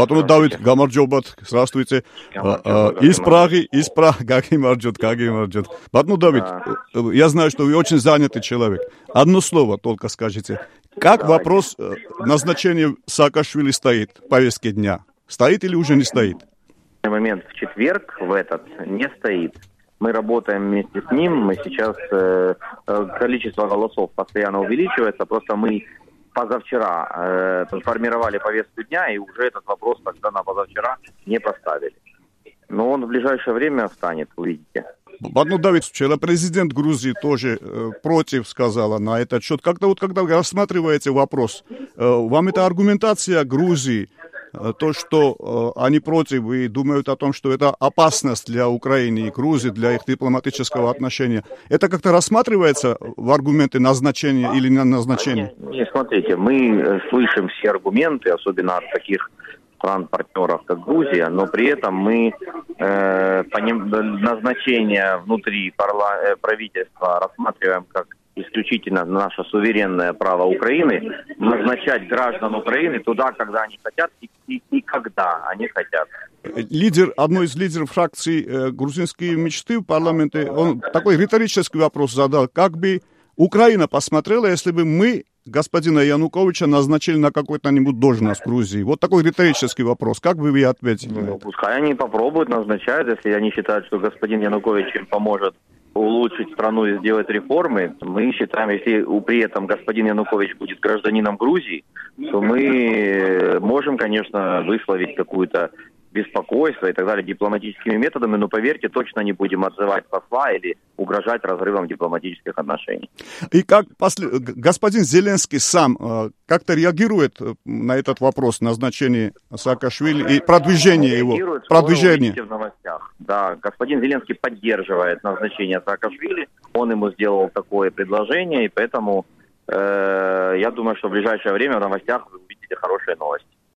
Батон Давид Гамарджобат, здравствуйте. А, а, из Праги, из Праги, как Марджот, как Марджот. Батон Давид, э, я знаю, что вы очень занятый человек. Одно слово только скажите. Как вопрос э, назначения Саакашвили стоит в повестке дня? Стоит или уже не стоит? На момент в четверг, в этот, не стоит. Мы работаем вместе с ним. Мы сейчас э, э количество голосов постоянно увеличивается. Просто мы позавчера э, формировали повестку дня и уже этот вопрос тогда на позавчера не поставили. Но он в ближайшее время встанет, увидите. Ну, Давид, вчера президент Грузии тоже э, против сказала на этот счет. Как-то вот когда вы рассматриваете вопрос, э, вам эта аргументация Грузии Э, то, что э, они против и думают о том, что это опасность для Украины и Грузии, для их дипломатического отношения, это как-то рассматривается в аргументы назначения или не назначения? Не, смотрите, мы э, слышим все аргументы, особенно от таких стран-партнеров, как Грузия, но при этом мы э, назначение внутри парла- правительства рассматриваем как исключительно наше суверенное право Украины назначать граждан Украины туда, когда они хотят и, и, и когда они хотят. Лидер, одной из лидеров фракции э, «Грузинские мечты» в парламенте, он такой риторический вопрос задал, как бы Украина посмотрела, если бы мы господина Януковича назначили на какую-то-нибудь должность в Грузии? Вот такой риторический вопрос. Как бы вы ответили? Ну, пускай они попробуют назначать, если они считают, что господин Янукович им поможет улучшить страну и сделать реформы. Мы считаем, если при этом господин Янукович будет гражданином Грузии, то мы можем, конечно, высловить какую-то беспокойство и так далее дипломатическими методами, но поверьте, точно не будем отзывать посла или угрожать разрывом дипломатических отношений. И как после... господин Зеленский сам э, как-то реагирует э, на этот вопрос назначения Саакашвили и продвижение его? Продвижение. в новостях. Да, господин Зеленский поддерживает назначение Саакашвили, он ему сделал такое предложение, и поэтому э, я думаю, что в ближайшее время в новостях вы увидите хорошие новости.